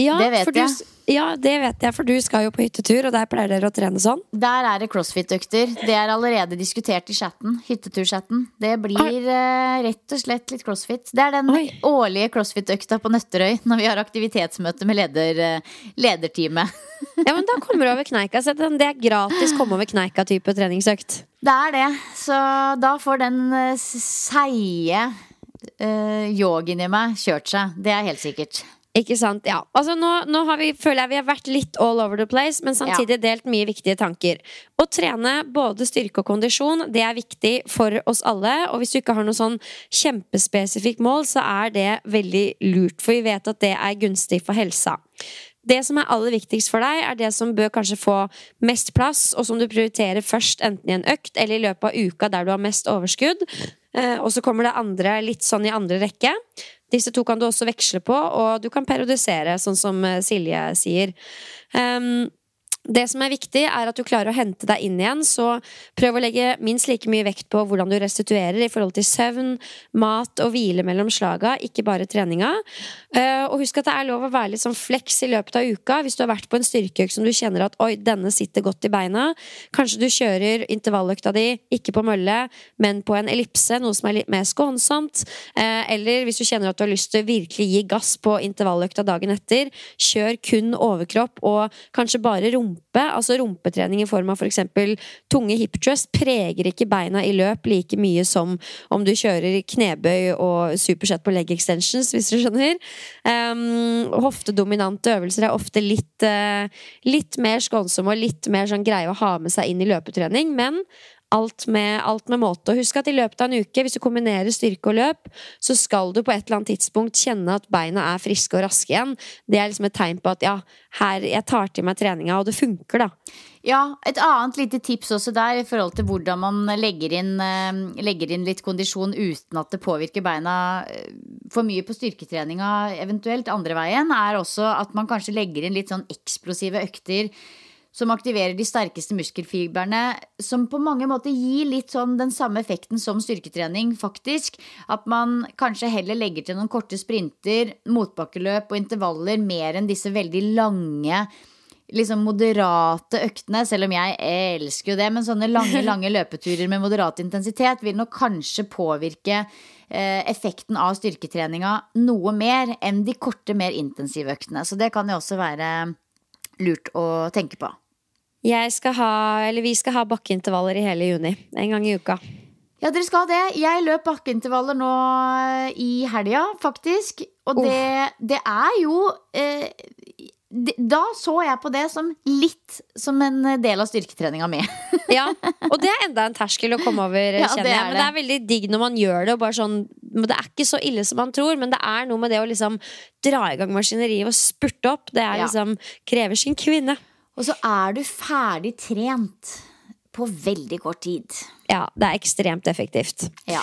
Ja, det vet jeg. Du, ja, det vet jeg, for du skal jo på hyttetur, og der pleier dere å trene sånn? Der er det crossfit-økter. Det er allerede diskutert i chatten. Hytteturchatten. Det blir uh, rett og slett litt crossfit. Det er den Oi. årlige crossfit-økta på Nøtterøy når vi har aktivitetsmøte med leder, uh, lederteamet. ja, men da kommer du over kneika. Det er gratis komme over kneika-type treningsøkt. Det er det. Så da får den uh, seige uh, yogien i meg kjørt seg. Det er helt sikkert. Ikke sant, ja Altså Nå, nå vi, føler jeg vi har vært litt all over the place, men samtidig ja. delt mye viktige tanker. Å trene både styrke og kondisjon, det er viktig for oss alle. Og hvis du ikke har noe sånn kjempespesifikt mål, så er det veldig lurt, for vi vet at det er gunstig for helsa. Det som er aller viktigst for deg, er det som bør kanskje få mest plass, og som du prioriterer først, enten i en økt eller i løpet av uka der du har mest overskudd. Eh, og så kommer det andre litt sånn i andre rekke. Disse to kan du også veksle på, og du kan periodisere, sånn som eh, Silje sier. Um, det som er viktig, er at du klarer å hente deg inn igjen, så prøv å legge minst like mye vekt på hvordan du restituerer i forhold til søvn, mat og hvile mellom slaga, ikke bare treninga. Eh, og husk at det er lov å være litt sånn fleks i løpet av uka hvis du har vært på en styrkeøkt som du kjenner at oi, denne sitter godt i beina. Kanskje du kjører intervalløkta di ikke på mølle, men på en ellipse, noe som er litt mer skånsomt. Eh, eller hvis du kjenner at du har lyst til å virkelig gi gass på intervalløkta dagen etter, kjør kun overkropp og kanskje bare rumpe rumpe, altså rumpetrening i form av f.eks. tunge hip thrust, preger ikke beina i løp like mye som om du kjører knebøy og supersett på leg extensions, hvis du skjønner. Um, hoftedominante øvelser er ofte litt, uh, litt mer skånsomme og litt mer sånn greie å ha med seg inn i løpetrening, men alt med, alt med måte. Og husk at i løpet av en uke, hvis du kombinerer styrke og løp, så skal du på et eller annet tidspunkt kjenne at beina er friske og raske igjen. Det er liksom et tegn på at ja, her, jeg tar til meg treninga, og det funker, da. Ja, et annet lite tips også der i forhold til hvordan man legger inn, eh, legger inn litt kondisjon uten at det påvirker beina eh, for mye på styrketreninga, eventuelt andre veien, er også at man kanskje legger inn litt sånn eksplosive økter som aktiverer de sterkeste muskelfibrene, som på mange måter gir litt sånn den samme effekten som styrketrening, faktisk. At man kanskje heller legger til noen korte sprinter, motbakkeløp og intervaller mer enn disse veldig lange liksom moderate øktene, selv om jeg elsker jo det, men sånne lange, lange løpeturer med moderat intensitet vil nok kanskje påvirke eh, effekten av styrketreninga noe mer enn de korte, mer intensive øktene. Så det kan jo også være lurt å tenke på. Jeg skal ha, eller vi skal ha bakkeintervaller i hele juni. En gang i uka. Ja, dere skal det. Jeg løp bakkeintervaller nå i helga, faktisk. Og det, det er jo eh, da så jeg på det som litt som en del av styrketreninga mi. ja, og det er enda en terskel å komme over, ja, kjenner jeg. Men det er veldig digg når man gjør det. Og sånn, det er ikke så ille som man tror, men det er noe med det å liksom dra i gang maskineriet og spurte opp. Det er liksom krever sin kvinne. Og så er du ferdig trent på veldig kort tid. Ja, det er ekstremt effektivt. Ja.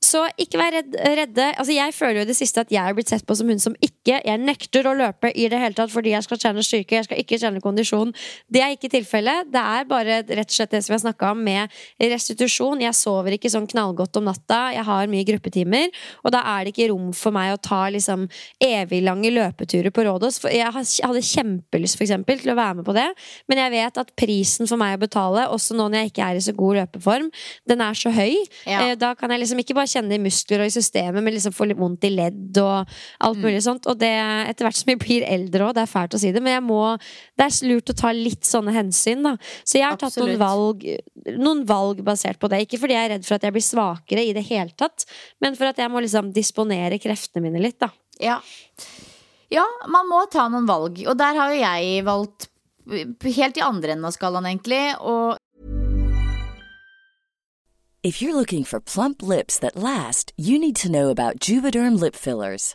Så ikke vær redd, redde. Altså, jeg føler jo det siste at jeg er blitt sett på som hun som ikke Jeg nekter å løpe i det hele tatt fordi jeg skal trene styrke, jeg skal ikke trene kondisjon. Det er ikke tilfellet. Det er bare rett og slett det som jeg snakka om med restitusjon. Jeg sover ikke sånn knallgodt om natta, jeg har mye gruppetimer, og da er det ikke rom for meg å ta liksom eviglange løpeturer på Rådås. Jeg hadde kjempelyst for eksempel, til å være med på det, men jeg vet at prisen for meg å betale, også nå når jeg ikke er i så god løpeform, den er så høy. Ja. Eh, da kan jeg liksom ikke bare kjenne i muskler og i systemet, men liksom få litt vondt i ledd og alt mm. mulig sånt. Og det etter hvert som jeg blir eldre òg, det er fælt å si det, men jeg må Det er lurt å ta litt sånne hensyn, da. Så jeg har Absolutt. tatt noen valg, noen valg basert på det. Ikke fordi jeg er redd for at jeg blir svakere i det hele tatt, men for at jeg må liksom disponere kreftene mine litt, da. Ja. Ja, man må ta noen valg. Og der har jo jeg valgt helt i andre enden av skalaen, egentlig. Og If you're looking for plump lips that last, you need to know about Juvederm lip fillers.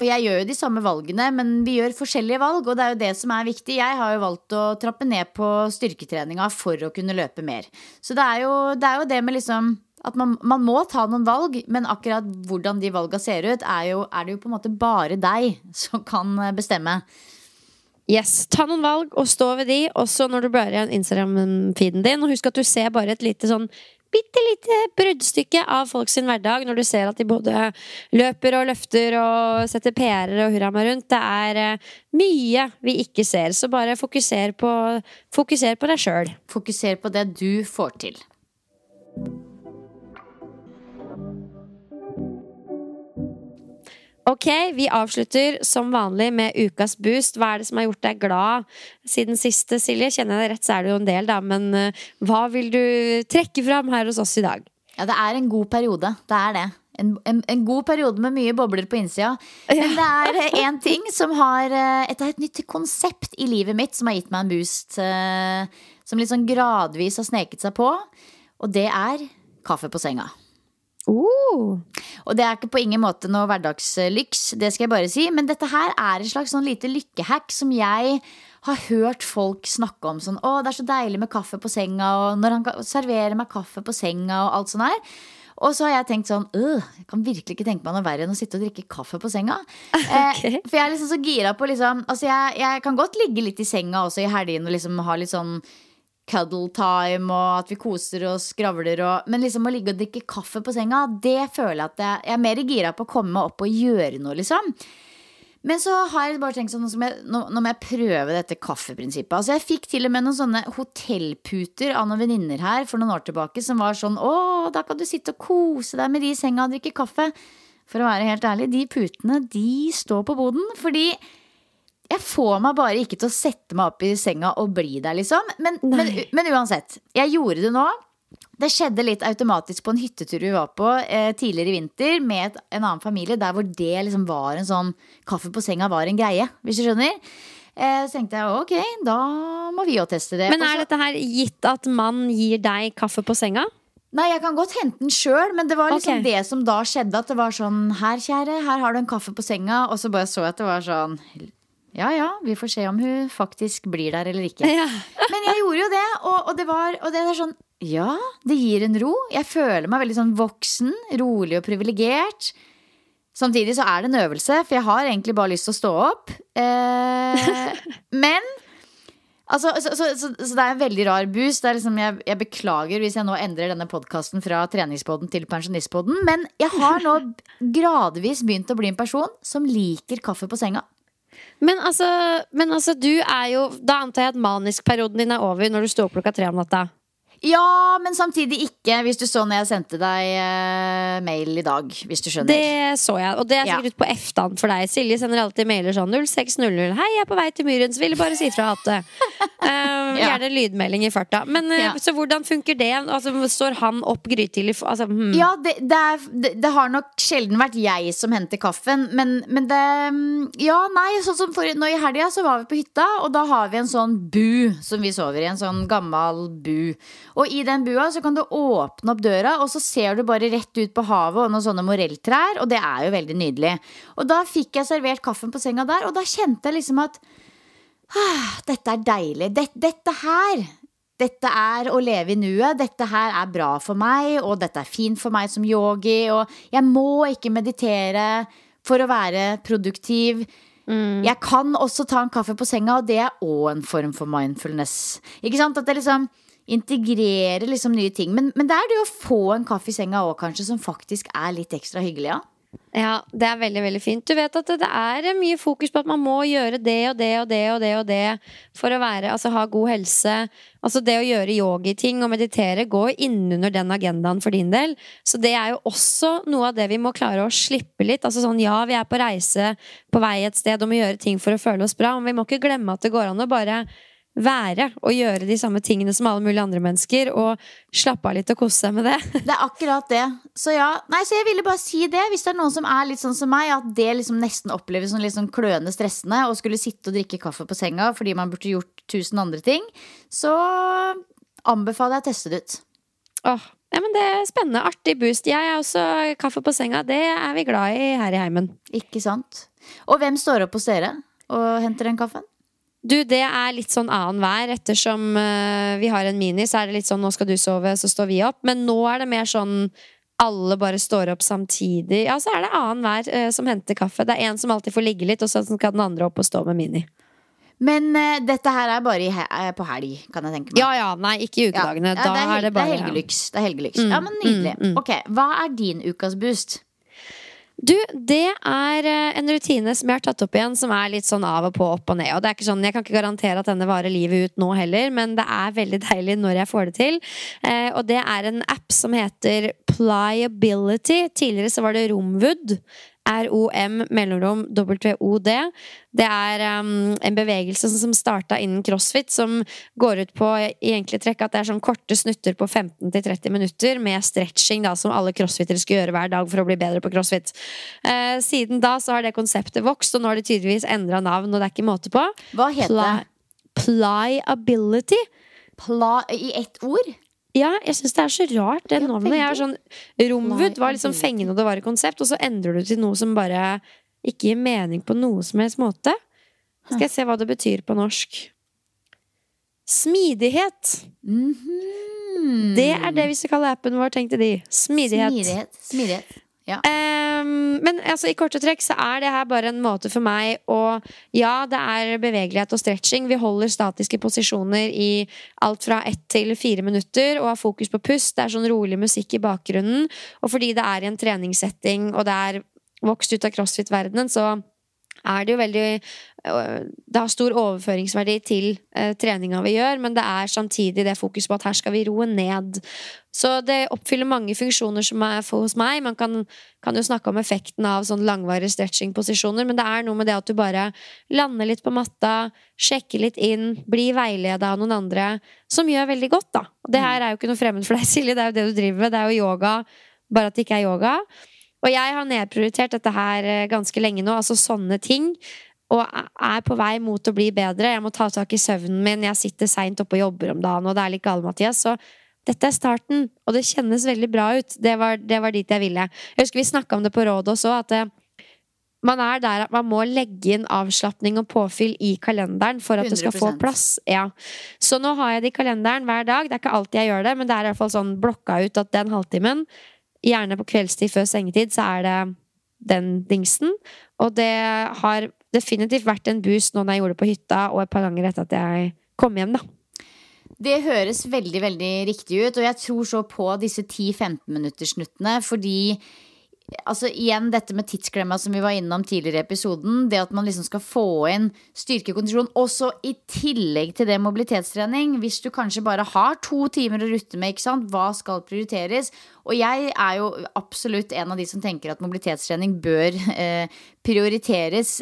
Og jeg gjør jo de samme valgene, men vi gjør forskjellige valg, og det er jo det som er viktig. Jeg har jo valgt å trappe ned på styrketreninga for å kunne løpe mer. Så det er jo det, er jo det med liksom at man, man, må ta noen valg, men akkurat hvordan de valga ser ut, er, jo, er det jo på en måte bare deg som kan bestemme. Yes, Ta noen valg og stå ved de, også når du blar igjen Instagram-feeden din. Og husk at du ser bare et lite sånn bitte lite bruddstykke av folks hverdag når du ser at de både løper og løfter og setter PR-er og hurra meg rundt. Det er uh, mye vi ikke ser, så bare fokuser på, fokuser på deg sjøl. Fokuser på det du får til. Ok, vi avslutter som vanlig med ukas boost. Hva er det som har gjort deg glad siden siste, Silje? Kjenner jeg deg rett, så er det jo en del, da. Men uh, hva vil du trekke fram her hos oss i dag? Ja, det er en god periode. Det er det. En, en, en god periode med mye bobler på innsida. Men det er én eh, ting som har uh, et, et nytt konsept i livet mitt som har gitt meg en boost. Som litt sånn gradvis har sneket seg på. Og det er kaffe på senga. Uh. Og det er ikke på ingen måte noe hverdagslyks, det skal jeg bare si. Men dette her er et slags sånn lite lykkehack som jeg har hørt folk snakke om. Sånn, å, det er så deilig med kaffe på senga, og når han serverer meg kaffe på senga, og alt sånt her. Og så har jeg tenkt sånn Jeg kan virkelig ikke tenke meg noe verre enn å sitte og drikke kaffe på senga. Okay. Eh, for jeg er liksom så gira på liksom Altså, jeg, jeg, kan godt ligge litt i senga også i helgene og liksom ha litt sånn cuddle time, og at vi koser og skravler og Men liksom å ligge og drikke kaffe på senga, det føler jeg at jeg, jeg er mer gira på å komme meg opp og gjøre noe, liksom. Men så har jeg bare tenkt sånn, jeg, nå, nå, må jeg prøve dette kaffeprinsippet. Altså Jeg fikk til og med noen sånne hotellputer av noen venninner her for noen år tilbake som var sånn Å, da kan du sitte og kose deg med de i senga og drikke kaffe. For å være helt ærlig, de putene, de står på boden. Fordi jeg får meg bare ikke til å sette meg opp i senga og bli der, liksom. Men, men, men uansett. Jeg gjorde det nå. Det skjedde litt automatisk på en hyttetur vi var på eh, tidligere i vinter med et, en annen familie, der hvor det liksom var en sånn Kaffe på senga var en greie, hvis du skjønner. Eh, så tenkte jeg ok, da må vi jo teste det. Men er dette her gitt at mann gir deg kaffe på senga? Nei, jeg kan godt hente den sjøl, men det var liksom okay. det som da skjedde. At det var sånn Her, kjære, her har du en kaffe på senga. Og så bare så jeg at det var sånn ja ja, vi får se om hun faktisk blir der eller ikke. Ja. Men jeg gjorde jo det, og, og, det var og det er sånn Ja, det gir en ro. Jeg føler meg veldig sånn voksen, rolig og privilegert. Samtidig så er det en øvelse, for jeg har egentlig bare lyst til å stå opp. Eh, men Altså, så, så, så, så, det er en veldig rar boost. Liksom, jeg, jeg, beklager hvis jeg nå endrer denne podkasten fra treningspodden til pensjonistpodden. Men jeg har nå gradvis begynt å bli en person som liker kaffe på senga. Men altså, men altså, du er jo Da antar jeg at manisk-perioden din er over når du står opp klokka tre om natta? Ja, men samtidig ikke, hvis du så når jeg sendte deg uh, mail i dag. Hvis du skjønner. Det så jeg, og det er sikkert ja. ut på F-stand for deg. Silje sender alltid mailer sånn 0600. Hei, jeg er på vei til Myrens, ville bare si fra at uh, ja. Gjerne lydmelding i farta. Men uh, ja. så hvordan funker det? Altså, står han opp grytidlig? Altså, hmm. Ja, det, det, er, det, det, har nok sjelden vært jeg som henter kaffen, men, men det Ja, nei, sånn som for, nå i helga så var vi på hytta, og da har vi en sånn bu som vi sover i. En sånn gammel bu. Og i den bua så kan du åpne opp døra, og så ser du bare rett ut på havet og noen sånne morelltrær, og det er jo veldig nydelig. Og da fikk jeg servert kaffen på senga der, og da kjente jeg liksom at ah, dette er deilig. Dette, dette her dette er å leve i nuet. Dette her er bra for meg, og dette er fint for meg som yogi. Og jeg må ikke meditere for å være produktiv. Jeg kan også ta en kaffe på senga, og det er òg en form for mindfulness. Ikke sant? At det liksom integrerer liksom nye ting. Men, men det er det å få en kaffe i senga òg, kanskje, som faktisk er litt ekstra hyggelig. Ja. Ja, det er veldig, veldig fint. Du vet at det er mye fokus på at man må gjøre det og det og det og det og det for å være, altså, ha god helse. Altså det å gjøre yogiting og meditere går innunder den agendaen for din del. Så det er jo også noe av det vi må klare å slippe litt. Altså sånn, ja, vi er på reise på vei et sted og må gjøre ting for å føle oss bra, men vi må ikke glemme at det går an å bare være og gjøre de samme tingene som alle mulige andre mennesker, og slappe av litt og kose seg med det. Det er akkurat det. Så ja, nei, så jeg ville bare si det. Hvis det er noen som er litt sånn som meg, at det liksom nesten oppleves som litt sånn kløende stressende å skulle sitte og drikke kaffe på senga fordi man burde gjort tusen andre ting, så anbefaler jeg å teste det ut. Åh, ja, men Det er spennende. Artig boost. Jeg er også kaffe på senga. Det er vi glad i her i heimen. Ikke sant? Og hvem står opp hos dere og henter den kaffen? Du, det er litt sånn annenhver. Ettersom uh, vi har en mini, så er det litt sånn nå skal du sove, så står vi opp. Men nå er det mer sånn alle bare står opp samtidig. Ja, så er det annenhver uh, som henter kaffe. Det er en som alltid får ligge litt, og så skal den andre opp og stå med mini. Men uh, dette her er bare he på helg, kan jeg tenke meg. Ja ja, nei, ikke i ukedagene. Ja, da det, er, er det bare det er helgelyks. Det er helgelyks. Mm, ja, men Nydelig. mm, mm. Ok, Hva er din ukas boost? Du, det er eh, en rutine som jeg har tatt opp igjen, som er litt sånn av og på, opp og ned. Og det er ikke sånn, Jeg kan ikke garantere at denne varer livet ut nå heller, men det er veldig deilig når jeg får det til. Eh, og det er en app som heter Pliability. Tidligere så var det Romwood. ROM mellomrom WOD. Det er um, en bevegelse som starta innen crossfit, som går ut på i enkle trekk at det er sånn korte snutter på 15-30 minutter med stretching, da, som alle crossfitere skal gjøre hver dag for å bli bedre på crossfit. Uh, siden da så har det konseptet vokst, og nå har det tydeligvis endra navn, og det er ikke måte på. Hva heter det? Pliability. Pla I ett ord? Ja, jeg syns det er så rart, det Ja, navnet. Jeg er sånn, Romvud var liksom fengende, og det var et konsept, og så endrer du til noe som bare ikke gir mening på noe som helst måte. Skal jeg se hva det betyr på norsk. Smidighet. Mhm. Det er det vi skal kalle appen vår, tenkte de. Smidighet. Smidighet. Smidighet. Ja. Um, men altså, i korte trekk så er det her bare en måte for meg å Ja, det er bevegelighet og stretching. Vi holder statiske posisjoner i alt fra ett til fire minutter og har fokus på pust. Det er sånn rolig musikk i bakgrunnen. Og fordi det er i en treningssetting, og det er vokst ut av crossfit-verdenen, så er det jo veldig Det har stor overføringsverdi til treninga vi gjør, men det er samtidig det fokus på at her skal vi roe ned. Så det oppfyller mange funksjoner som er for hos meg. Man kan, kan jo snakke om effekten av sånn langvarige stretching-posisjoner, men det er noe med det at du bare lander litt på matta, sjekker litt inn, blir veileda av noen andre, som gjør veldig godt, da. Og det her er jo ikke noe fremmed for deg, Silje, det er jo det du driver med. Det er jo yoga, bare at det ikke er yoga. Og jeg har nedprioritert dette her eh, ganske lenge nå, altså sånne ting. Og er på vei mot å bli bedre. Jeg må ta tak i søvnen min, jeg sitter seint oppe og jobber om dagen, og det er litt gale, Mathias. Så dette er starten, og det kjennes veldig bra ut. Det var, det var dit jeg ville. Jeg husker vi snakka om det på rådet også, at det, man er der at man må legge inn avslapning og påfyll i kalenderen for at det skal få plass. Ja. Så nå har jeg det i kalenderen hver dag. Det er ikke alltid jeg gjør det, men det er i hvert fall sånn blokka ut at den halvtimen, gjerne på kveldstid før sengetid, så er det den dingsen. Og det har definitivt vært en boost nå når jeg gjorde det på hytta, og et par ganger etter at jeg kom hjem, da. Det høres veldig veldig riktig ut, og jeg tror så på disse 10-15 minuttersnuttene, fordi Altså igjen dette med tidsklemma som vi var innom tidligere i episoden. Det at man liksom skal få inn styrkekondisjon også i tillegg til det mobilitetstrening. Hvis du kanskje bare har to timer å rutte med, hva skal prioriteres? Og jeg er jo absolutt en av de som tenker at mobilitetstrening bør eh, prioriteres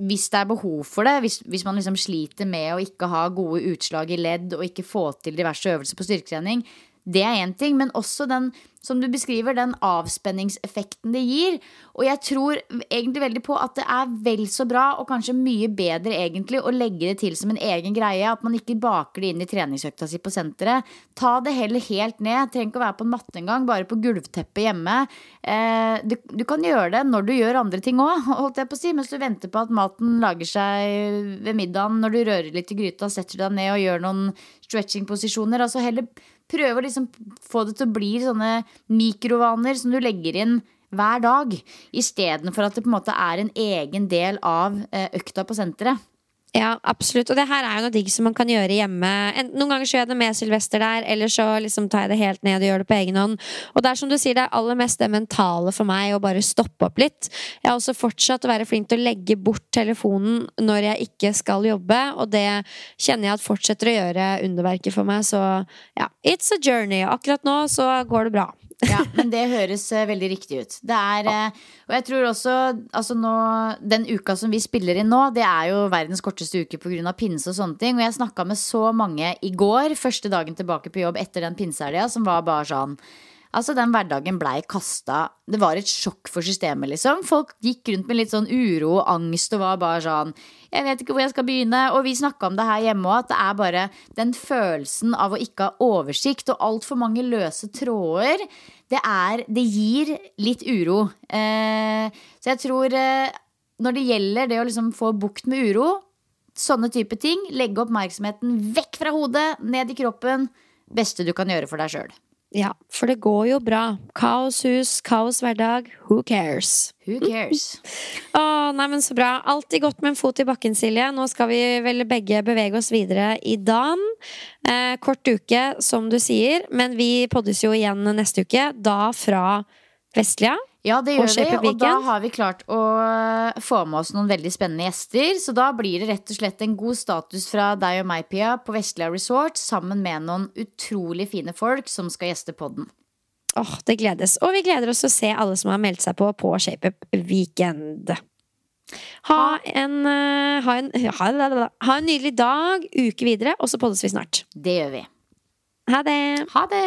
hvis det er behov for det, hvis, hvis man liksom sliter med å ikke ha gode utslag i ledd og ikke få til diverse øvelser på styrketrening, det er én ting. Men også den som du beskriver, den avspenningseffekten det gir. Og jeg tror egentlig veldig på at det er vel så bra, og kanskje mye bedre egentlig, å legge det til som en egen greie. At man ikke baker det inn i treningsøkta si på senteret. Ta det heller helt ned. Trenger ikke å være på en matte engang, bare på gulvteppet hjemme. Eh, du, du, kan gjøre det når du gjør andre ting òg, holdt jeg på å si. Mens du venter på at maten lager seg ved middagen, når du rører litt i gryta, setter deg ned og gjør noen stretching-posisjoner. Altså heller prøve å liksom få det til å bli sånne mikrovaner som du legger inn hver dag, istedenfor at det på en måte er en egen del av eh, økta på senteret. Ja, absolutt. Og det her er jo noe digg som man kan gjøre hjemme. Noen ganger så gjør jeg det med Sylvester der, eller så liksom tar jeg det helt ned og gjør det på egen hånd. Og det er som du sier, det er aller mest det mentale for meg å bare stoppe opp litt. Jeg har også fortsatt å være flink til å legge bort telefonen når jeg ikke skal jobbe, og det kjenner jeg at fortsetter å gjøre underverket for meg, så ja, it's a journey. Akkurat nå så går det bra. Ja, men det høres uh, veldig riktig ut. Det er uh, Og jeg tror også altså nå, Den uka som vi spiller inn nå, det er jo verdens korteste uke pga. pinse og sånne ting. Og jeg snakka med så mange i går, første dagen tilbake på jobb etter den pinsehelga, som var bare sånn Altså, den hverdagen blei kasta Det var et sjokk for systemet, liksom. Folk gikk rundt med litt sånn uro og angst og var bare sånn Jeg vet ikke hvor jeg skal begynne. Og vi snakka om det her hjemme òg, at det er bare den følelsen av å ikke ha oversikt og altfor mange løse tråder. Det er Det gir litt uro. Eh, så jeg tror eh, når det gjelder det å liksom få bukt med uro, sånne type ting, legge oppmerksomheten vekk fra hodet, ned i kroppen, beste du kan gjøre for deg sjøl. Ja, for det går jo bra. Kaoshus, kaos hverdag. Who cares? Who cares? Å, nei, men så bra. Alltid godt med en fot i bakken, Silje. Nå skal vi vel begge bevege oss videre i dagen. Eh, kort uke, som du sier, men vi poddes jo igjen neste uke. Da fra Vestlia. Ja, det gjør vi, og da har vi klart å få med oss noen veldig spennende gjester. Så da blir det rett og slett en god status fra deg og meg, Pia, på Vestlia Resort sammen med noen utrolig fine folk som skal gjeste podden. Åh, oh, det gledes. Og vi gleder oss å se alle som har meldt seg på på ShapeUp Weekend. Ha en, ha, en, ha, ha en nydelig dag, uke videre, og så poddes vi snart. Det gjør vi. Ha det. Ha det.